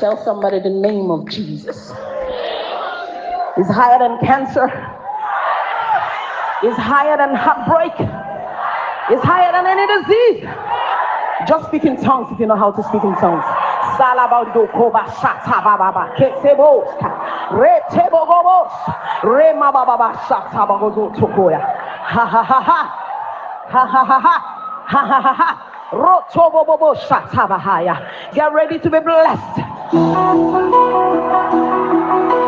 Tell somebody the name of Jesus. Is higher than cancer, is higher than heartbreak, is higher than any disease. Just speak in tongues if you know how to speak in tongues. Ha ha ha ha ha ha ha ha ha ha ha ha Thank you.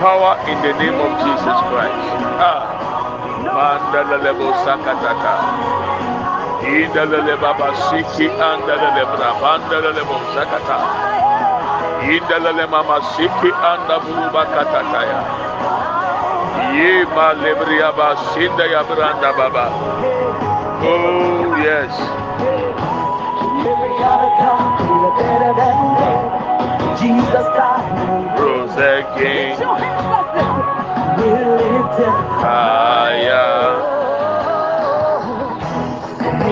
power in the name of Jesus Christ. Ah. Mandalebo sakatata. Idaleleba basiki andalelebra. Mandalebo sakata. Idalelema masiki andaburuba katataya. Ye ma lebria basinda ya branda baba. Oh yes. Jesus God again. Higher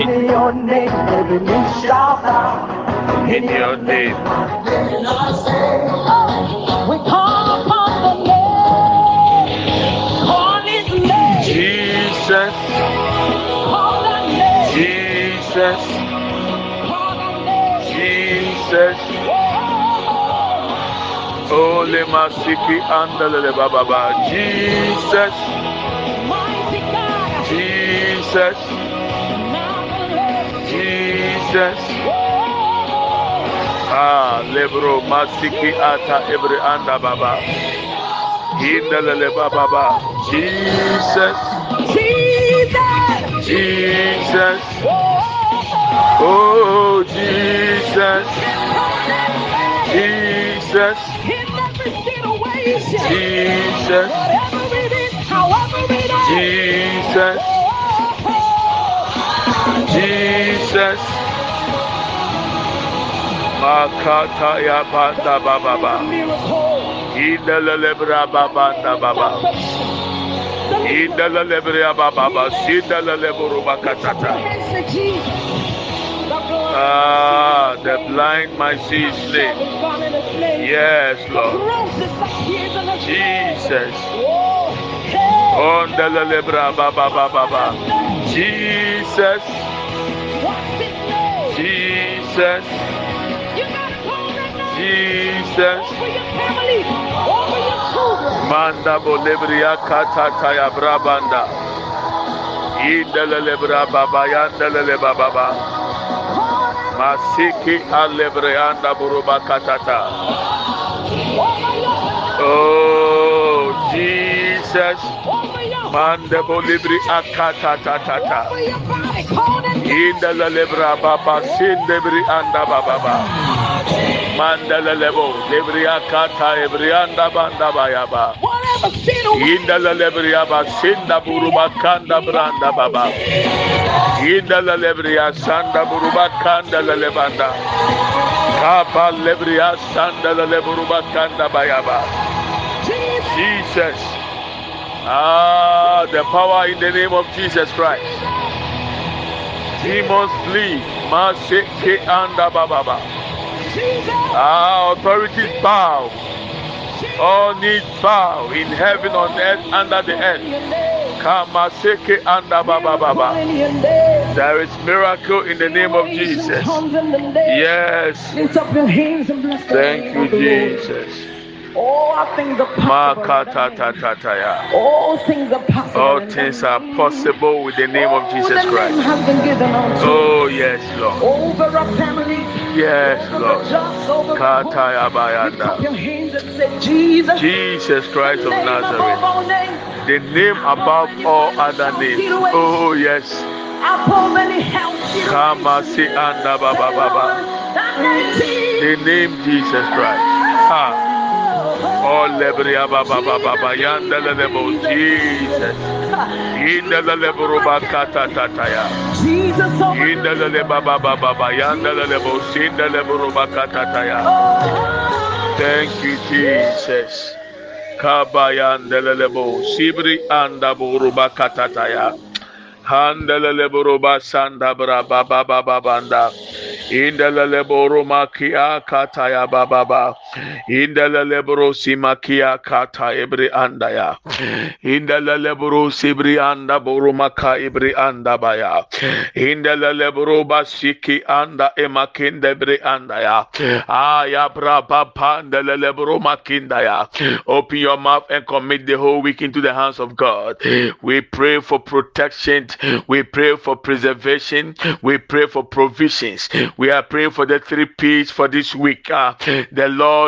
in your name, every knee shall bow. In your name. We call upon the name. Call his name. Jesus. Call that name. Jesus. Call that name. Jesus. Ole masiki andale baba Jesus. Jesus. Jesus. Ah, lebro masiki ata every anda baba. Hindalele baba. Jesus. Jesus. Jesus. Oh, Jesus. Jesus. Jesus. Jesus. Jesus. Makata ya baba baba. Indelelebra baba baba. Indelelebra baba baba. Indelelebra baba. Ah, the blind might see flame. Yes, Lord. Jesus. Oh, hey. Ondelele bra baba baba. Jesus. What's his name? Jesus. Jesus. Children. Manda bolebria katata ya brabanda. Indelele brababa yandelele bababa. Masiki alebreanda buruba katata. Oh Jesus. over your Manda bolibri akatatata. over your body. Call that name. Indelele brababa sindebri anda bababa. Mandele lebo lebri akata ebrianda banda bayaba. Whatever sin or Indala lebria ba sinda buruba kanda branda baba. Indala lebria sanda buruba kanda lebanda. Kapa lebria sanda leburuba kanda bayaba. Jesus. Ah, the power in the name of Jesus Christ. Demons flee. Maseke anda bababa. Ah, authorities bow. All needs bow in heaven, on earth, under the earth. Kamaseke anda baba baba. There is miracle in the name of Jesus. Yes. Lift up your hands and bless Thank you. Jesus. All things are possible. All things are possible. All things are possible with the name of Jesus Christ. has been given unto Oh yes, Lord. over our family. Yes, Lord. The just, over the Kata poor. ya Lift up bayanda. your hands and Jesus. Jesus Christ of Nazareth. The name above all other names. Oh yes. Above any health. Kamasi anda baba baba. The name Jesus Christ. Ah. Baba baba baba Jesus. Baba baba baba ruba kata. Thank you Jesus. Kabayanda lebo sibri anda buruba kata tata ya. Handa lebo ruba sanda bra baba baba banda. Indele boro makia kata ya Indele boro simakia kata ebri anda ya. Indele boro sibri anda boro maka ibri anda baya. Indele boro basiki anda emakinde bri anda ya. Aya bra baba indele boro makinda ya. Open your mouth and commit the whole week into the hands of God. We pray for protection. We pray for preservation. We pray for provisions. We are praying for the three P's for this week. Uh, the Lord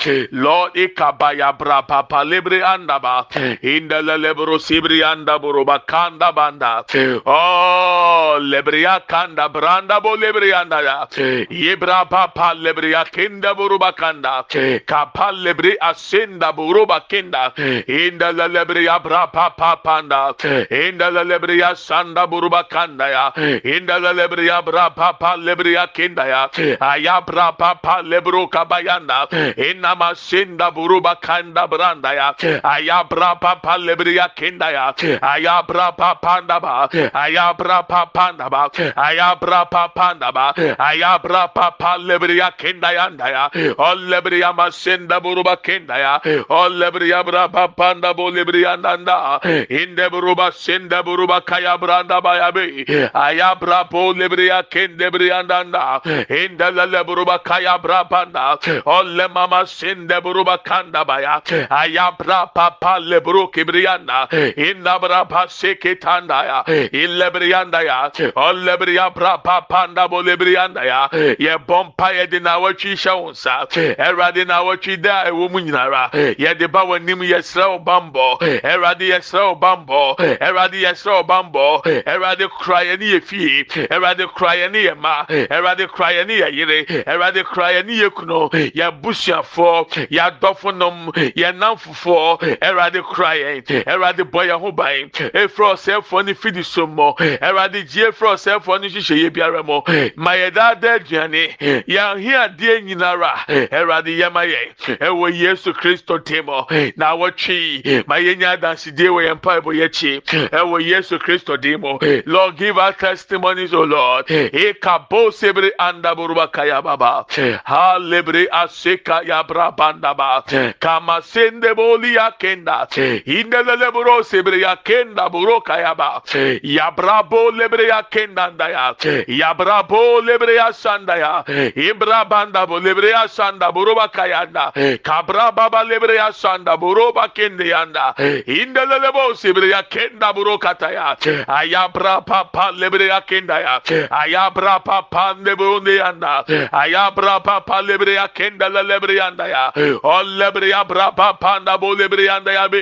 Lord ikabaya bra papa libre anda ba. Inda lebro sibrianda buruba kanda banda. Oh lebria kanda branda bo lebrianda ya. Yebra papa kinda buruba kanda. Kapal lebri asenda buruba kinda. Inda lebria bra papa panda. Inda lebria sanda buruba kanda ya. Inda lebria bra papa lebria kinda ya. Ayabra papa lebro kabayanda. Inna masinda buruba kanda branda ya. Ayabra papa lebria kinda ya. Ayabra papa ba. Ayabra papa ba. Ayabra papa ba. Ayabra papa lebria kinda yanda ya. O lebria masinda buruba kinda ya. O lebria bra papa bo lebria nanda. Inde buruba sinda buruba kaya branda bayabe. Ayabra po lebria kinde brianda. Inda la leburuba kaya brabanda. Ole mama masende buruba kanda baya ayabra papa lebro kibrianda indabra paseke tanda ya ilebrianda ya olebria bra papa nda bolebrianda ya ye bompa ye de na watwi hyɛ wo nsa ɛwurade na watwi da ɛwɔ mu nyinara yɛde ba w'anim yɛsrɛ wo bambɔ ɛwurade yɛsrɛ wo bambɔ ɛwurade yɛsrɛ wo bambɔ ɛwurade kura yɛ ne yɛ fie ɛwurade kura yɛ ne yɛ ma ɛwurade kura yɛ ne yɛ yere ɛwurade kura yɛ ne yɛ kunu yɛ busuafoɔ yɛ adɔfo nom yɛ namfofoɔ ɛwurade kura yɛn ɛwurade bɔ yɛn ho ban efiri ɔsɛɛfoɔ ne fidi so mɔ ɛwurade gye efiri ɔsɛɛfoɔ ne hyehyɛ yɛ biara mɔ ma yɛ daadaa eh, aduane yɛn ahiadeɛ nyinara ɛwurade yɛ ma yɛn ɛwɔ yesu kristo dim na awɔtwe ma yɛn nyɛ adansidie wɔ yɛn mpaebɔ yɛkyi ɛwɔ yesu kristo dim lord give us testimonies o lord. Ekabo sebre anda buruba kaya baba. Halebre aseka yabra banda ba kama sende boli yakenda indelele buro sebre yakenda buro kaya ba. Yabra bo lebre yakenda ndaya yabra bo lebre yasanda ya. İbra banda bo lebre yasanda buruba kayanda kabra baba lebre yasanda buruba kende yanda indelele bo sebre yakenda buro kataya ayabra papa lebre yakenda ya. Ayabra papa ne bunde yanda ayabra papa lebre yakenda lebre yanda ya o lebre ya bra papa nda bo lebre yanda ya be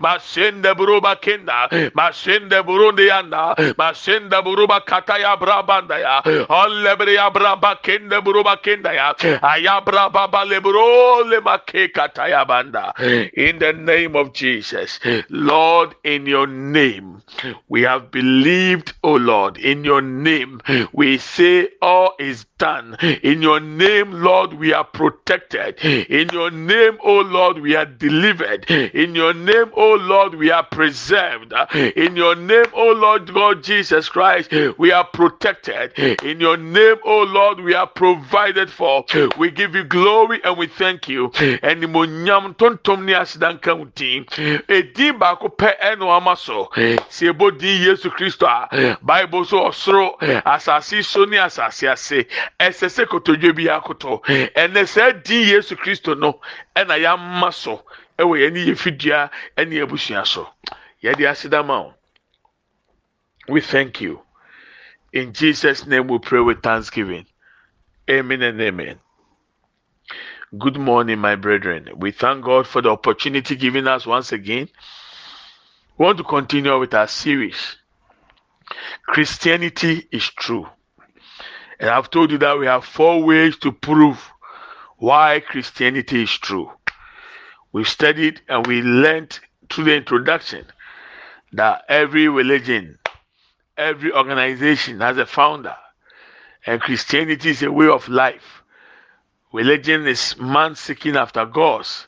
masende buruba kenda masende burundi yanda masende buruba kataya banda ya o lebre ya bra ba kende buruba kenda ya ayabra baba lebro le make kataya banda in the name of Jesus. Lord in your name we have believed oh Lord. In your name we say all is done. In your name Lord we are protected in your name O Lord we are delivered. In your name O Lord we are preserved. In your name O Lord God Jesus Christ we are protected. In your name O Lord we are provided for. We give you glory and we thank you. And nimonyam tontom ne asidanka wutin edin baako pɛ ɛna ama so. Si ebo din Yesu Kristo a Bible so ɔsoro asase so ne asase ase. Ɛsɛ sɛ kotodwe akoto. Ɛnɛ sɛ din Yesu no ɛna yɛama so ɛwɔ yɛn ne yɛ fidua ɛne abusua so yɛde asidama o we thank you in Jesus name we pray with thanksgiving amen and amen. Good morning, my brethren. We thank God for the opportunity given us once again. We want to continue with our series. Christianity is true. And I've told you that we have four ways to prove why Christianity is true. We studied and we learned through the introduction that every religion, every organization has a founder, and Christianity is a way of life. Religion is man seeking after gods.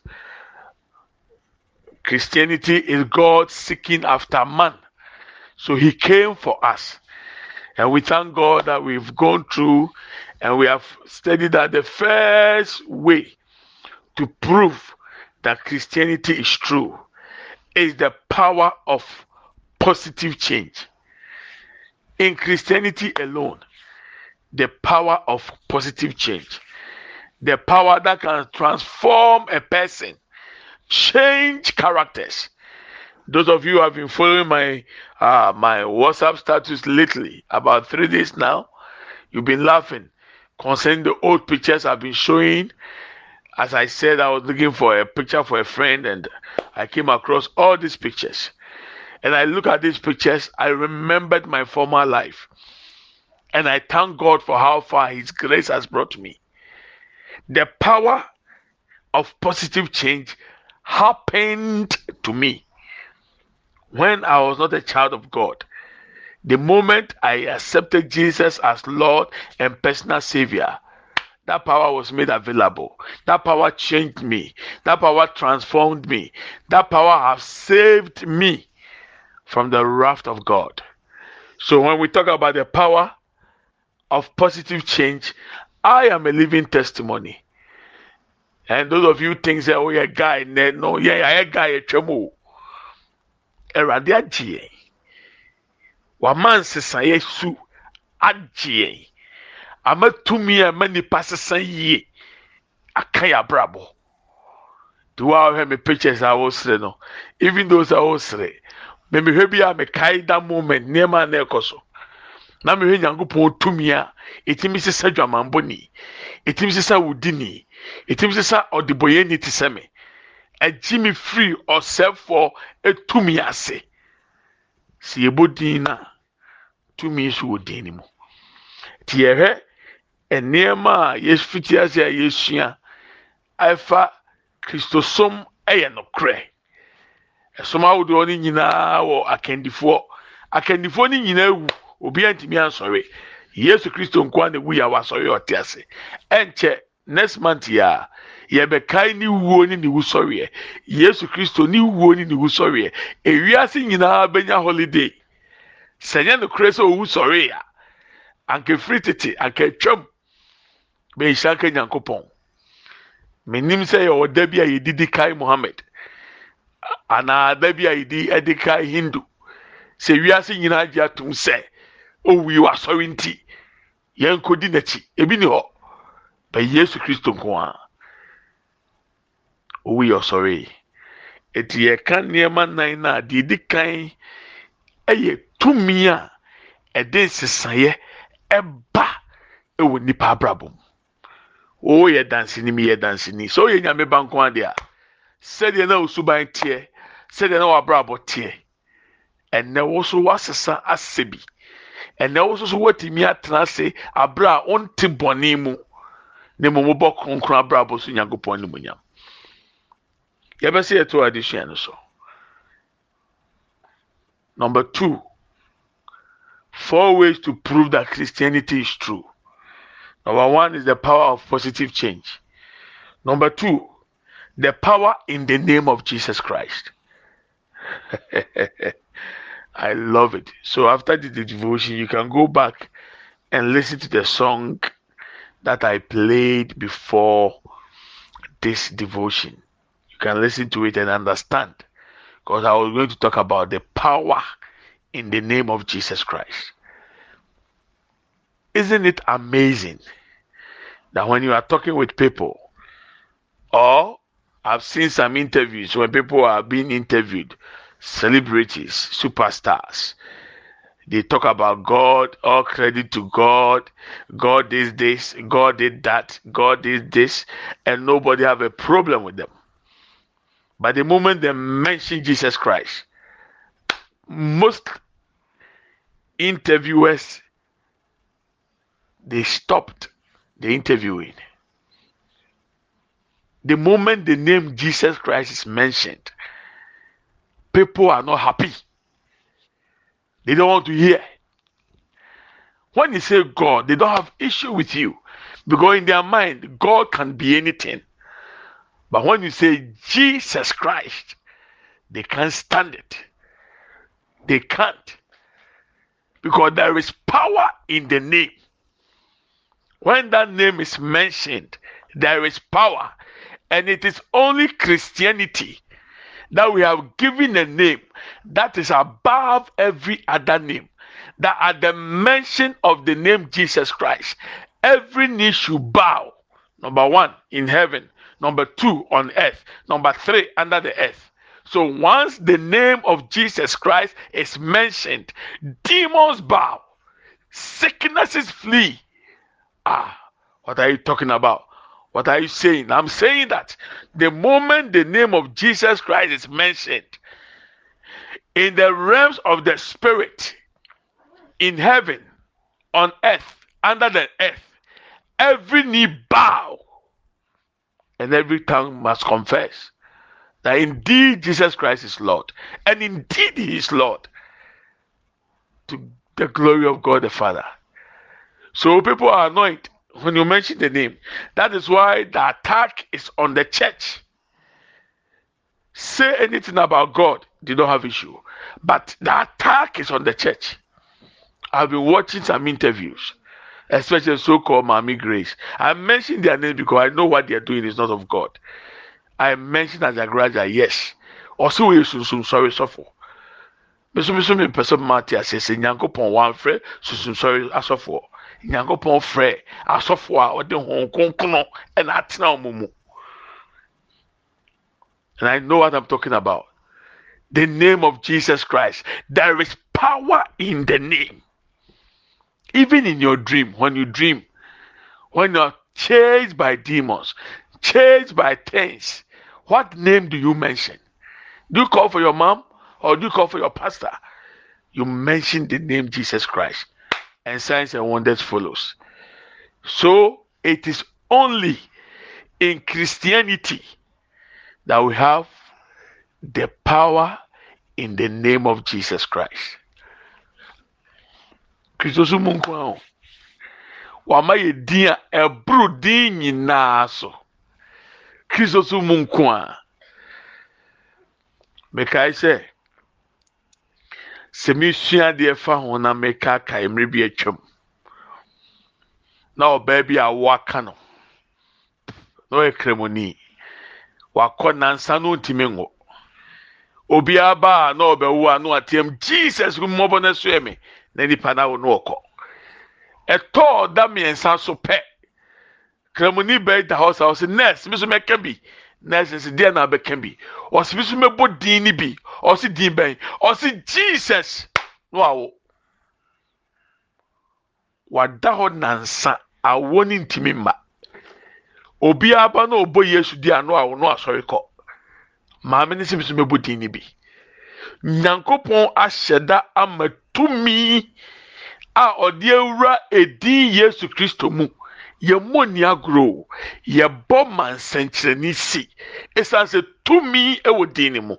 Christianity is God seeking after man. So he came for us. And we thank God that we've gone through and we have studied that the first way to prove that Christianity is true is the power of positive change. In Christianity alone, the power of positive change, the power that can transform a person, change characters. Those of you who have been following my uh, my WhatsApp status lately, about three days now, you've been laughing concerning the old pictures I've been showing. As I said, I was looking for a picture for a friend, and I came across all these pictures. And I look at these pictures, I remembered my former life. And I thank God for how far His grace has brought me. The power of positive change happened to me when I was not a child of God. The moment I accepted Jesus as Lord and personal Savior, that power was made available. That power changed me. That power transformed me. That power has saved me from the wrath of God. So when we talk about the power of positive change, I am a living testimony. And those of you think say, oh yeah, guy, no, yeah, yeah, guy, eh, a tremo. Erade agye yɛn. Wama nsesaeɛ su agye yɛn. Ama tumi a ɛma nipa sesa yie aka yɛ abrabɔ. nti wo a ɔhwɛ me pictures a wɔsere no even those a wɔsere mmemmehwɛ bi a mekae da moment nneɛma a na ɛkɔ so na mehwɛ nyankopɔn tumi a ɛtumi sisa dwamanbɔni ɛtumi sisa wudini ɛtumi sisa ɔdebɔyɛni te sɛ me ɛgye me firi ɔsɛfoɔ etumi ase si yɛbɔ din na tumi nso wɔ din no mu te yɛhwɛ nneɛma a yɛfiti ase a yɛsua ɛfa kristosom ɛyɛ nokorɛ ɛsom ahodoɔ no nyinaa wɔ akandifoɔ akandifoɔ no nyinaa wu obiara ntumi ansɔre yesu kristo nkoa na ewu yɛ a wasɔre ɔte ase ɛnkyɛ next month yɛ a yɛbɛkae ne wuo ne ne wusɔreɛ. Yesu kristo ne wuo ne ne wusɔreɛ. Ewiase nyinaa bɛnya holiday. Sɛ nyɛ nokorɛ sɛ owu sɔre a anka firi tete anka atwam bɛnhyia nka nyankopɔn. Menim sɛ yɛwɔ da bi a yɛdidi kae mohammed anaa da bi a yɛdi ɛde kae hindu. Sɛ wiase nyinaa gye atom sɛ owu yi wasɔre nti yɛn kodi n'akyi. Ebi ni hɔ. Bɛ yesu kristo nko ara owu yɛ ɔsɔre eti yɛka nneɛma nan na deɛ edi kan ɛyɛ tumi a ɛde nsesaeɛ ɛba ɛwɔ nipa abrabɔ mu. Wɔyɛ dansini mi yɛ dansini sɛ ɔyɛ nyame ba adeɛ sɛdeɛ na osuban teɛ sɛdeɛ na wabrabɔ teɛ ɛnɛ wɔso wasesa asɛ bi ɛnɛ wɔso so wɔtumi atena ase abere a ɔnte bɔnne mu ne mu mobɔ kronkron abrabɔ so nyankopɔn ne mu nyam yɛbɛsɛ yɛto adesua no so. Number two four ways to prove that christianity is true. Number one is the power of positive change. Number two the power in the name of jesus christ. I love it. So after the, the devotion you can go back and listen to the song that i played before this devotion can listen to it and understand. Because I was going to talk about the power in the name of Jesus Christ. Isn't it amazing that when you are talking with people, or I've seen some interviews when people are being interviewed, celebrities, superstars, they talk about God, all credit to God. God did this, God did that, God did this, and nobody have a problem with them. But the moment they mention Jesus Christ, most interviewers they stopped the interviewing. The moment the name Jesus Christ is mentioned, people are not happy. They don't want to hear. When you say God, they don't have issue with you because in their mind, God can be anything. But when you say Jesus Christ, they can't stand it. They can't. Because there is power in the name. When that name is mentioned, there is power. And it is only Christianity that we have given a name that is above every other name. That at the mention of the name Jesus Christ, every knee should bow. Number one, in heaven number two on earth, number three under the earth. So once the name of Jesus Christ is mentioned, demons bow, sicknesses flee. Ah, what are you talking about? What are you saying? I'm saying that the moment the name of Jesus Christ is mentioned in the realms of the spirit, in heaven, on earth, under the earth, every knee bow and every tongue must confess that indeed Jesus Christ is Lord, and indeed He is Lord to the glory of God the Father. So people are annoyed when you mention the name. That is why the attack is on the church. Say anything about God, they don't have issue. But the attack is on the church. I've been watching some interviews especially so-called Mami Grace. I mention their name because I know what they are doing is not of God. I mention as a graduate, yes. Also, we sunsun sorry suffer. Meso meso me pese mate ase se nyankopon wan frɛ sunsun sorry asɔfo. Nyankopon frɛ asɔfo a ɔde hon konkono ɛna atena ɔmo mu. and I know what I'm talking about. The name of Jesus Christ. There is power in the name. Even in your dream, when you dream, when you're chased by demons, chased by things, what name do you mention? Do you call for your mom or do you call for your pastor? You mention the name Jesus Christ, and signs and wonders follows. So it is only in Christianity that we have the power in the name of Jesus Christ. Kristo so mu nko a wama yɛ din a ɛboro din nyinaa so. Kristo so mu nko a mekae sɛ sɛ mesua adeɛ fa ho na meka kae mmerɛ bi atwam na ɔbaa bi a waka no na ɔyɛ kremoni wakɔ nansa no ntumi ngo. Obiara baa na ɔbɛwo a na wateam jesus mmɔbɔ no so me na nipa na no ɔkɔ ɛtɔɔ da mmiɛnsa so pɛ. Kramoni bɛyi da hɔ sa ɔsi nurse bi so mɛka bi. Nurse nsi deɛ na abɛka bi. Ɔsi bi so mɛbɔ din ni bi. Ɔsi din bɛn? Ɔsi jesus. No awo wada hɔ nansa awo ne ntumi mma. Obiara ba na ɔbɔ yesu di ano awo no asɔre kɔ. Maame ne si bi so mɛbɔ din ni bi. Nyankopɔn ahyɛ da ama tumi a ɔde awura edin yesu kristo mu. Yɛmmɔ ni agorɔ yɛbɔ ma nsɛnkyerɛnne si. Esan sɛ tumi wɔ din ne mu.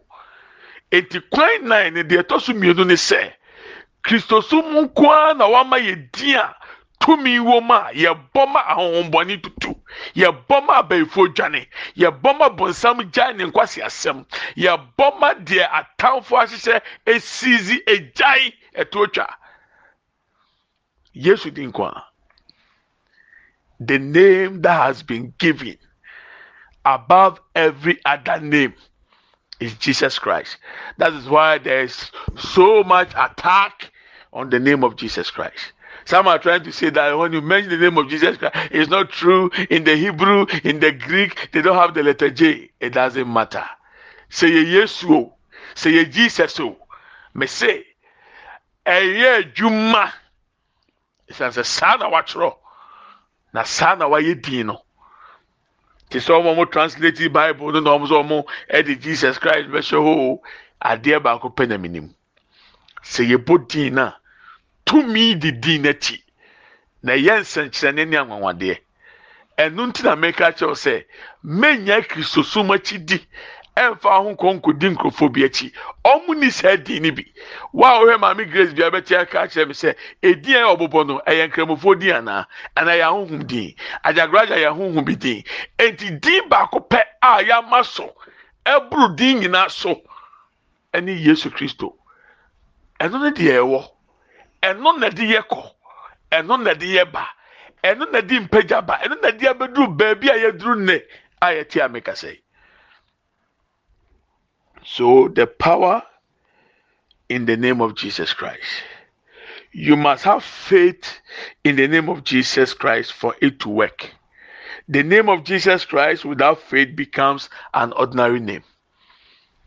Eti kwan nan ne deɛ ɛtɔ so mmienu ne sɛ kristo so mu nkoa na wama yɛ din a tumi wɔ mu a yɛbɔ ma ahohombɔne tutu. Yɛbɔ ma abɛɛfoɔ dwane. Yɛbɔ ma bɔnsam gyae ne nkwasi asɛm yɛbɔ ma deɛ atamfo ahyehyɛ esizi egyae ɛto twa yesu di nkwa the name that has been given above every other name is jesus christ that is why there is so much attack on the name of jesus christ some are trying to say that when you mention the name of Jesus Christ, it's not true. In the Hebrew, in the Greek, they don't have the letter J. It doesn't matter. Say Yesu, say Jesus. Me say, ɛyɛ adwuma. Ɛsiane sɛ saa na watwerɛ na saa na wayɛ din no. Te sɛ ɔmo ɔmo translate bible no na ɔmo sɛ ɔmo ɛde jesus christ bɛhyɛ hɔ adeɛ baako pɛ na minim. Sɛ yɛbɔ din na tumi di din n'akyi. Na ɛyɛ nsɛnkyerɛnne ne anwanwadeɛ. Ɛno nti mɛka kyerɛw sɛ mɛnya kristosom akyi di. Ɛnfa ho nkɔnkɔdi nkurɔfoɔ bi akyi. Ɔmo ni saa din ni bi. Wa ɔhwɛ maame grace bi abɛte aka kyerɛ mi sɛ edin a ɔbobɔ no ɛyɛ nkramofoɔ din anaa? Anaa yɛ ahohom din? Ajagraja yɛ ahohom bi din. Eti din baako pɛ a yɛama so ɛboro din nyinaa so ɛne yesu kristo. Ɛno ne deɛ ɛwɔ. Ɛno na de yɛ kɔ. Ɛno na de yɛ ba. Ɛno na de mpagya ba. Ɛno na de abɛduru baabi a yɛduru nnɛ a yɛte amekasa yi. So, the power in the name of Jesus Christ. You must have faith in the name of Jesus Christ for it to work. The name of Jesus Christ without faith becomes an ordinary name.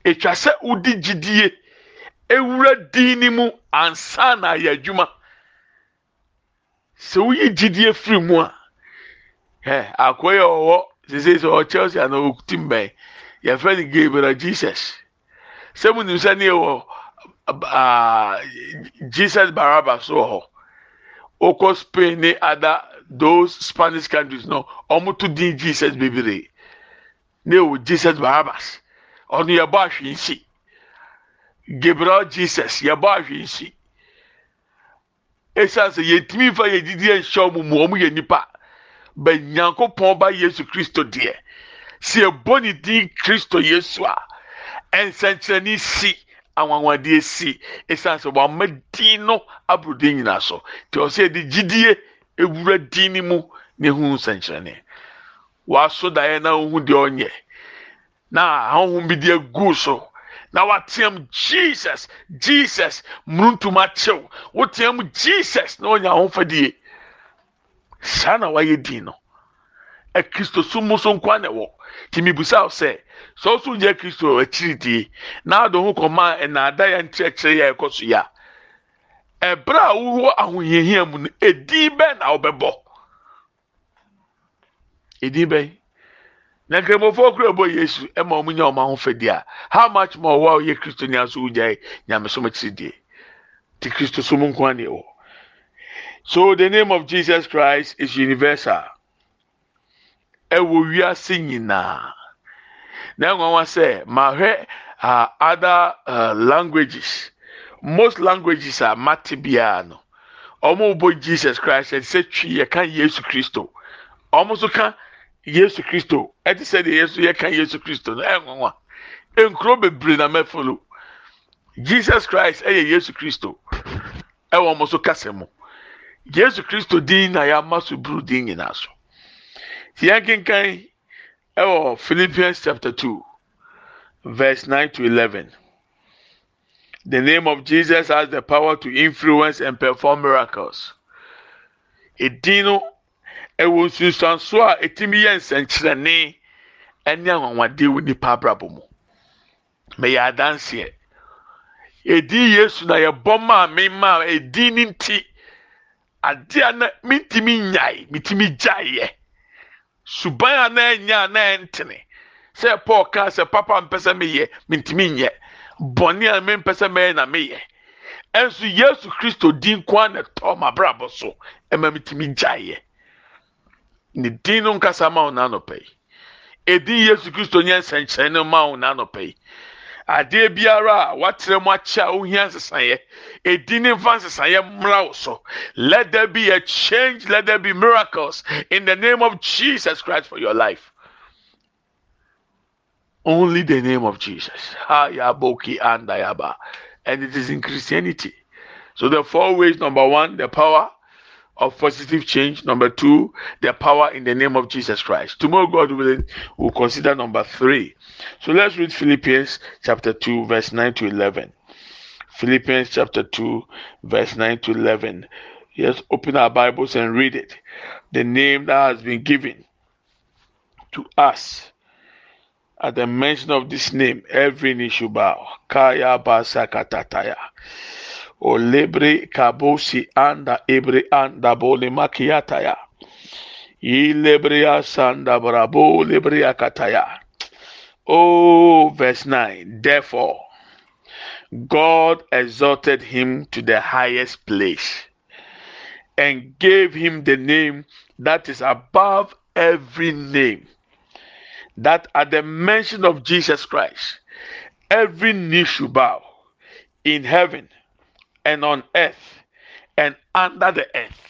Etwa sɛ wodi ewura din mu ansa na ayɛ adwuma. Sɛ woyi firi mu a, ɛ akɔyɛ ɔwɔ sɛ Chelsea ana ɔkuti mbɛn yɛfrɛ Jesus. Sɛ mu nim sɛ ne Jesus Barabbas wɔ hɔ. Okɔ Spain ne other those Spanish countries no, ɔmo to din Jesus bebree. Ne wɔ Jesus Barabbas. Ɔno yɛbɔ ahwe nsi. Gabriel Jesus yɛbɔ ahwe nsi. Esan sɛ yɛntumi fa yɛ didi nhyɛ ɔmo mu ɔmo yɛ nipa. Bɛ Nyankopɔn ba Yesu Kristo deɛ. Sɛ yɛbɔ ne din Kristo Yesu a, nsɛnkyerɛnne si. anwanwadeɛ si. Ɛsiane sɛ wɔama din no aboro din nyinaa so. Te ɔsɛ yɛde gyidie ewura din ne mu na ehu nsɛnkyerɛnne. Wɔaso daeɛ na ohun deɛ ɔnyɛ. Na ahohom bi deɛ gu so. Na wateam jesus jesus muruntum akyew woteam jesus na ɔnya ahofadie. Saa na wayɛ din no. Kristo so mu so nkwa na ɛwɔ. Nti mibusa sɛ sɛ ɔso nyɛ kristo akyiri die na ado ho kɔma ɛnaada yɛ nkyerɛkyerɛ yɛ ɛkɔ so yɛ a a wowɔ ahohiahia mu no edin bɛn na ɔbɛbɔ edin bɛn na nkramofo kura bɔ yesu ɛma wɔn nya wɔn ahofadi a. How much more wɔ a ɔyɛ kristo ni aso wogya nyamesom akyiri die ti kristo so mu nkwa na ɛwɔ so the name of jesus christ is universal. Ɛwɔ wiase nyinaa na nwanwa sɛ mahwɛ uh, other uh, languages. Most languages a mate biara no wɔn bɔ jesus christ ɛde sɛ twi yɛ ka yesu kristo wɔn nso ka yesu kristo ɛte sɛ deɛ yesu yɛ ka yesu kristo no ɛnwanwa nkuro bebree na mɛfolo jesus christ ɛyɛ yesu kristo ɛwɔ wɔn nso kasa mu yesu kristo din na yɛama so buru din nyinaa so. Yɛn kenkan ɛwɔ philippians chapter two verse nine to eleven. The name of jesus has the power to influence and perform miracles. Edin no ɛwɔ nsunsuanso a etimi yɛ nsɛnkyerɛnne ɛne anwanwadeɛ wɔ nipa abrabɔ mu. Mɛyɛ adanseɛ. Edin yesu na yɛbɔ maa mi maa edin ne nti adeɛ na mintimi nyae mitimi gyaeɛ suban a na ɛnya a na ɛntene sɛ paul kaa sɛ papa mpɛ sɛ meyɛ mintimi nyɛ. Bɔnne a mempɛ sɛ mɛyɛ na meyɛ. Ɛnso yesu kristo din kwan na ɛtɔ ma abrabɔ so ɛma mitimi gyaeɛ. Ne din no nkasa ma wo n'anɔpɛ yi. Edin yesu kristo nyɛ nsɛnkyerɛnne ma wo n'anɔpɛ yi adeɛ biara a mu akyɛ a nsesaeɛ. Ne nsesaeɛ mmra wo so. Let there be a change let there be miracles in the name of jesus christ for your life. Only the name of jesus. Hayaboki andayaba and it is in christianity. So the four ways. Number one the power of positive change. Number two, the power in the name of Jesus Christ. Tomorrow, God willing, we'll consider number three. So let's read Philippians chapter 2, verse 9 to 11. Philippians chapter 2, verse 9 to 11. Yes, open our Bibles and read it. The name that has been given to us. At the mention of this name, every knee shall bow. Kaya basakatataya. O lebre kabosi anda ebre anda bole makiataya. Ilebrea sanda brabo lebrea kataya. Oh, verse 9. Therefore, God exalted him to the highest place and gave him the name that is above every name. That at the mention of Jesus Christ, every knee should bow in heaven and on earth and under the earth.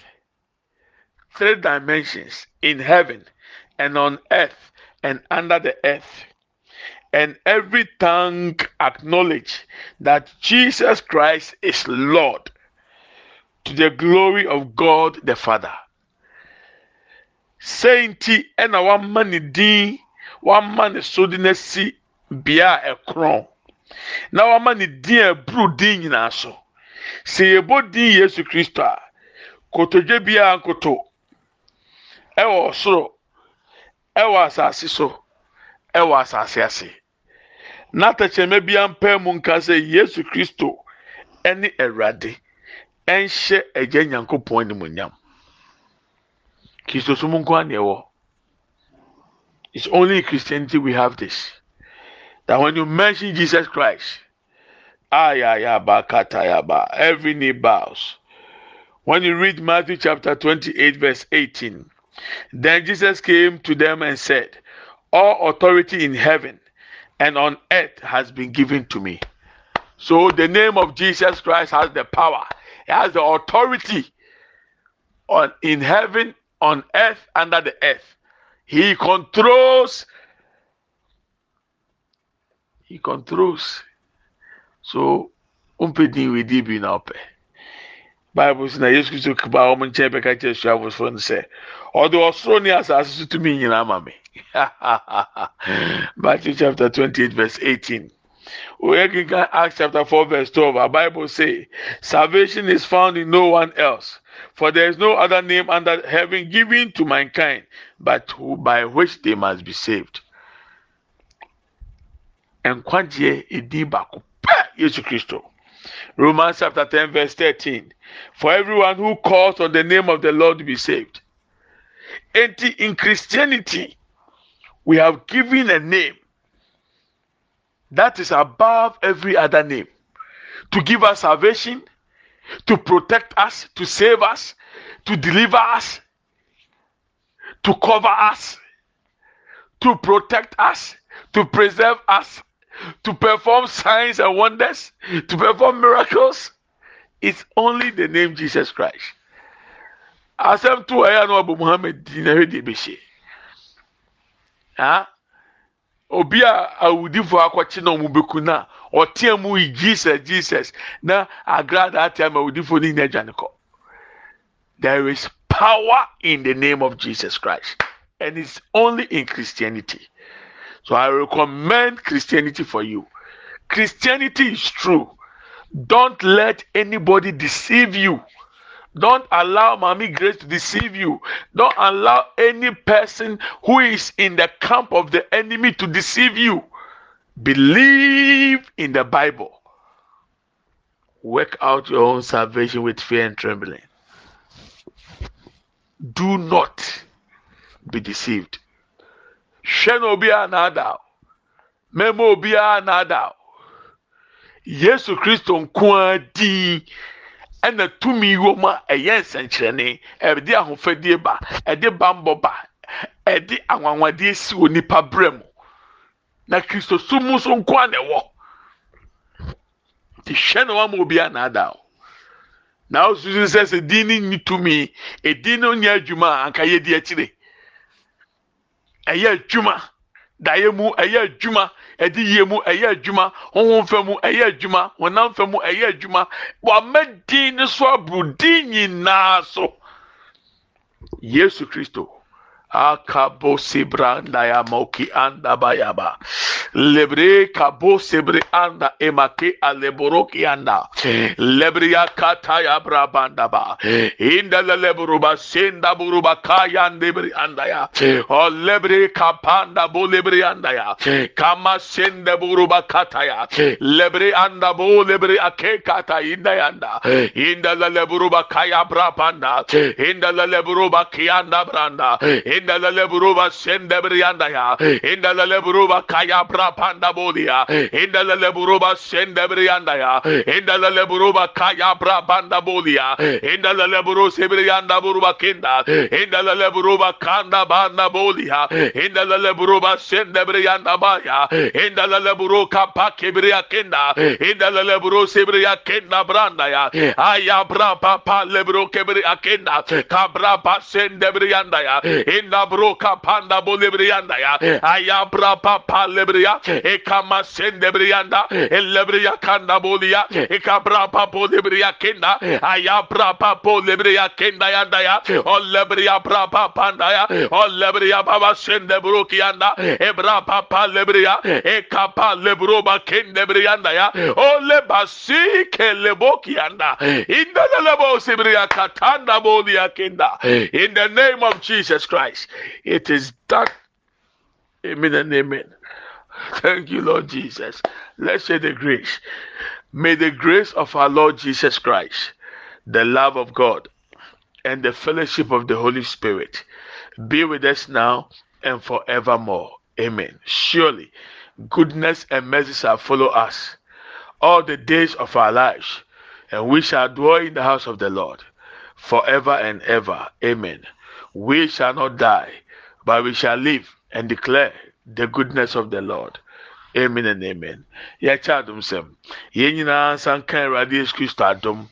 Three dimensions in heaven and on earth and under the earth. And every tongue acknowledge that Jesus Christ is Lord to the glory of God the Father. Sainti ɛna wama ne din wama ne so de bea ɛkorɔn na wama ne din a ɛburu din nyinaa so sɛ yɛbɔ din yesu kristo a? Kotodwe biara nkoto. Ɛwɔ ɔsoro ɛwɔ asase so. Ɛwɔ asase ase. N'atɛkyerɛmɛ biara mpɛɛ mu nka sɛ yesu kristo ɛne awurade. Ɛnhyɛ agya nyankopɔn animonyam kristo so mu nko ana ɛwɔ it's only in christianity we have this. That when you mention jesus christ every knee bows. When you read matthew chapter 28 verse 18 then jesus came to them and said all authority in heaven and on earth has been given to me. So the name of jesus christ has the power. It has the authority on in heaven on earth under the earth. He controls he controls so mpɛ din wedi bi na ɔpɛ bible sɛ na yesu kristo ba wɔn nkyɛn bɛka kyerɛ suafoɔ no sɛ ɔde ɔsoro ne asase so tumi nyinaa ma me. Matthew chapter twenty-eight verse eighteen. Oyɛ kinkan acts chapter four verse twelve our bible say salvation is found in no one else For there is no other name under heaven given to mankind, but who, by which they must be saved. Nkwagyeɛ edi baako Yesu Kristo. Romans chapter 10, verse 13. For everyone who calls on the name of the Lord to be saved. And in Christianity, we have given a name that is above every other name to give us salvation, to protect us, to save us, to deliver us, to cover us, to protect us, to preserve us, to perform signs and wonders, to perform miracles. It's only the name Jesus Christ. Asɛm to ɛyɛ no ɔbɔ Muhammad di na ɛhwɛ deɛ bɛhyɛ. Ha? Obi a awudifo akɔkye na ɔmo beku na ɔteɛ mu yi Jesus Jesus na agrada ateɛ ma awudifo ne nyina adwane kɔ. There is power in the name of Jesus Christ and it's only in Christianity. So I recommend Christianity for you. Christianity is true. Don't let anybody deceive you. Don't allow Mommy Grace to deceive you. Don't allow any person who is in the camp of the enemy to deceive you. Believe in the Bible. Work out your own salvation with fear and trembling. Do not be deceived. Hwɛ na obiara na-ada o mmarima obiara na-ada o yesu kristo nko din ɛna tumi wɔ mu a ɛyɛ nsɛnkyerɛnne. Ɛde ahofadie ba ɛde bambɔ ba ɛde anwanwadeɛ si wɔ nipa brɛ mu. Na kristo so mu nso nko a na ɛwɔ. Te hwɛ na wama obiara na-ada o na osusu sɛ sɛ din ne nyi tumi edin no nyɛ adwuma a anka yɛ di akyire. Ɛyɛ adwuma. Daeɛ mu ɛyɛ adwuma. Ɛde yie mu ɛyɛ adwuma. Honhom fɛ mu ɛyɛ adwuma. Honam fɛ mu ɛyɛ adwuma. Wama din ne so aburo din nyinaa so. Yesu kristo akabo sebranda ya moki anda bayaba lebre kabo sebre anda emake aleboroki anda lebre ya kata ya brabanda ba inda lebruba senda buruba kaya lebre anda ya o lebre kapanda bo lebre anda ya kama senda buruba kata ya lebre anda bo lebre ake kata inda yanda inda lebruba kaya brabanda inda lebruba kianda branda inda la lebruba senda brianda ya inda la lebruba kaya brapanda bodia. Inda la lebruba senda brianda ya inda la lebruba kaya brapanda bodia. Inda la lebru sebrianda buruba kinda. Inda la lebruba kanda banda bodia. Inda la lebruba senda brianda baya. Inda la lebru kapa kibria kinda. Inda la lebru sebria kinda branda ya aya brapa pa lebru kibria kinda. Kabra pa senda brianda ya inda bro kapanda bolebrianda ya. Eh. Ayabra papa lebria. Eh. E kama sendebrianda eh. e lebria kanda bolia. E kabra papa lebria kenda. Ayabra papa lebria kenda yanda ya. O lebria brapa panda ya. O lebria baba sende brokianda e bra papa lebria. E kapa lebroba kende brianda ya. O lebasi ke lebokianda inda lebo sebria katanda bolia kenda in the name of Jesus Christ it is done. Amen and amen. Thank you, Lord Jesus. Let's say the grace. May the grace of our Lord Jesus Christ, the love of God, and the fellowship of the Holy Spirit be with us now and forevermore. Amen. Surely, goodness and mercy shall follow us all the days of our lives, and we shall dwell in the house of the Lord forever and ever. Amen. We shall not die but we shall live and declare the goodness of the Lord. Amen and amen. Yɛkyɛ adom sɛm. Yɛn nyinaa nsa nka Awurade Yesu Kristo adom.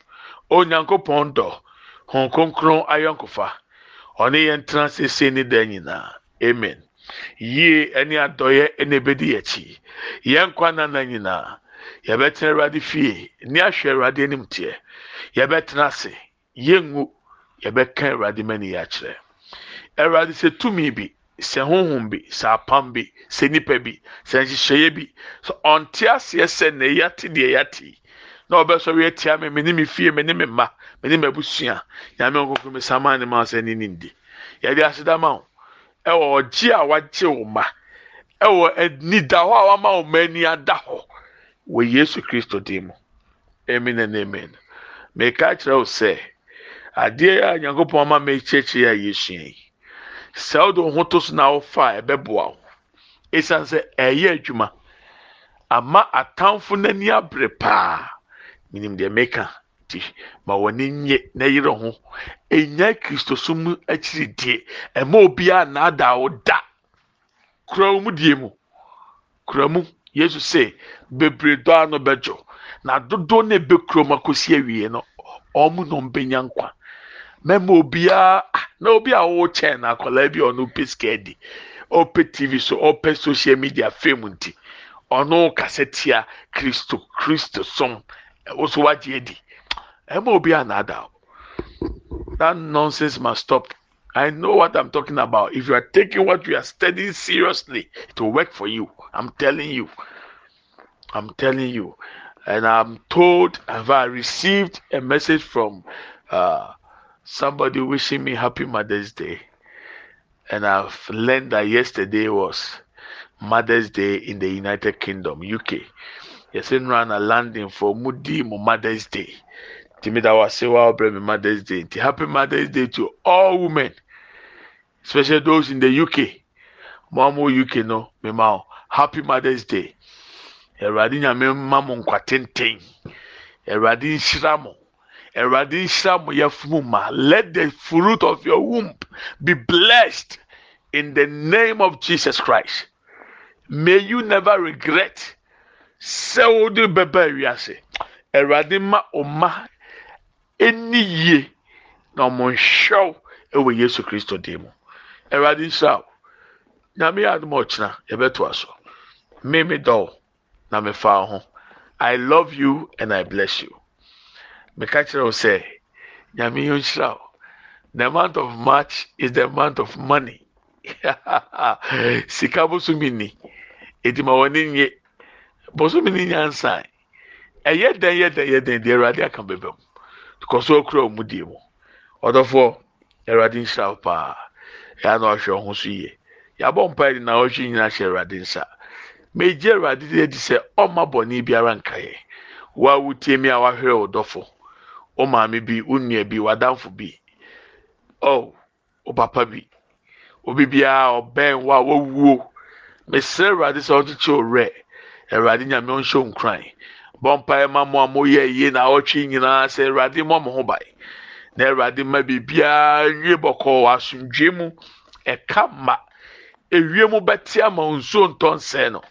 Onyankopɔn dɔ. Hon kronkron ayɔnkofa. Ɔne yɛn tena sese ne da nyinaa. Amen. Yie ɛne adɔyɛ ɛna ebedi akyi. Yɛn nkwa nana nyinaa. Yɛbɛtena Awurade fie. Ne ahwɛ Awurade anim teɛ. Yɛbɛtena ase. Yɛngu. Yɛbɛka Awurade mani yɛ akyerɛ. Awurade sɛ tumi bi sɛ honhom bi sɛ apam bi sɛ nipa bi sɛ nhyehyɛeɛ bi sɛ ɔnte aseɛ sɛ na yɛate deɛ yɛate na ɔbɛsɔre atia me me ne me fie me ne me mma mene mabusua. Nyame nkokoro me sama ne ma sɛ ne ne ndi. Yɛde aseda ma wo. Ɛwɔ ɔgye a wagye wo ma. Ɛwɔ anida hɔ a wama wo ma ani ada hɔ. Wɔ yesu kristo din mu. Amen and amen. Meka kyerɛ wo sɛ adeɛ a nyankopɔn ama mekyerɛkyerɛ a yɛsua yi sɛ wode wo ho to so na wofa a ɛbɛboa wo. Ɛsiane sɛ ɛyɛ adwuma. Ama atamfo n'ani abere paa. Menim deɛ meka nti ma wɔne nye na yere ho. Ɛnya kristo so mu akyiridie ɛma obiara naadaa wo da. Kura mu die mu. Kura mu yesu sɛ bebree dɔ ano bɛdwo na dodoɔ na ebe kurom akɔsi awie no ɔmo na ɔmbɛnya nkwa. Mɛma obiara na obi a ɔwɔ na akwadaa ɔpɛ tv so ɔpɛ social media fame nti ɔno kasa tia kristo kristo som. Ɛwɔ so wagye adi anada that nonsense must stop. I know what i'm talking about. If you are taking what you are studying seriously it will work for you. I'm telling you. I'm telling you. And i'm told have i received a message from uh, somebody wishing me happy mother's day. And i've learned that yesterday was mother's day in the united kingdom uk yɛsɛ nnura na landing for mu di mother's day. Tìmí da wa se wa ɔbrɛ mother's day. Happy mother's day to all women especially those in the uk a uk no mi ma happy mother's day. Ɛwurade nyame mma mo nkwa tenten ɛwurade nhyira mo nhyira mo yɛfunu let the fruit of your womb be blessed in the name of jesus christ. May you never regret. Sɛ wode bɛba awiase awurade ma ɔma ɛni yie na ɔmo nhwɛw ɛwɔ yesu kristo dim nhyira wo nyame yɛ adom ɔkyena yɛbɛtoa so dɔw na mefa ho i love you and i bless you meka kyerɛ wo sɛ nyame yɛ nhyira wo. The month of march is the month of money. Sika bosomi ni edi ma wɔne nye. Bosomi ni nyansa. Ɛyɛ dɛn yɛ dɛn yɛ dɛn deɛ awurade aka bɛbɛ mu? Kɔ so okura ɔmo die mu. Ɔdɔfoɔ awurade nhyira wo paa. Ɛyɛ na ɔhwɛ ɔho so yie. Yabɔ mpae de na ɔhwɛ nyinaa hyɛ awurade nsa. Megye awurade de adi sɛ ɔma bɔne biara nka yɛ wa wotie mi a wahwɛ wo wo maame bi wo nua bi w'adamfo bi. Ɔw wo papa bi. Obi biara ɔbɛn wo a wawuo. Mesrɛ awurade sɛ ɔkyekyɛ wo werɛ. Awurade nyame ɔnhyɛ nkran. Bɔ mpaeɛ ma mo a moyɛ yie na awɔtwe nyinaa sɛ awurade mmɔ mo ho bae. Na awurade ma biribiara wie bɔkɔɔ wɔ asomdwe mu. Ɛka ma. Ewie mu bɛte ama nsuo ntɔnsɛn no.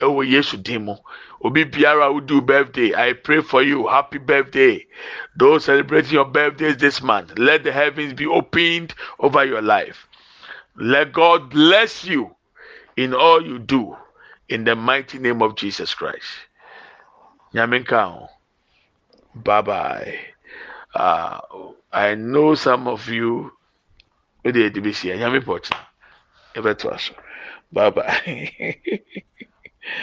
Ɛwɔ yesu din mu. Obi biara who do birthday i pray for you happy birthday those celebrating your birthdays this month let the heavens be opened over your life let god bless you in all you do in the mighty name of Jesus Christ. Nyamenka. Bye bye. Uh, I know some of you. Bye bye.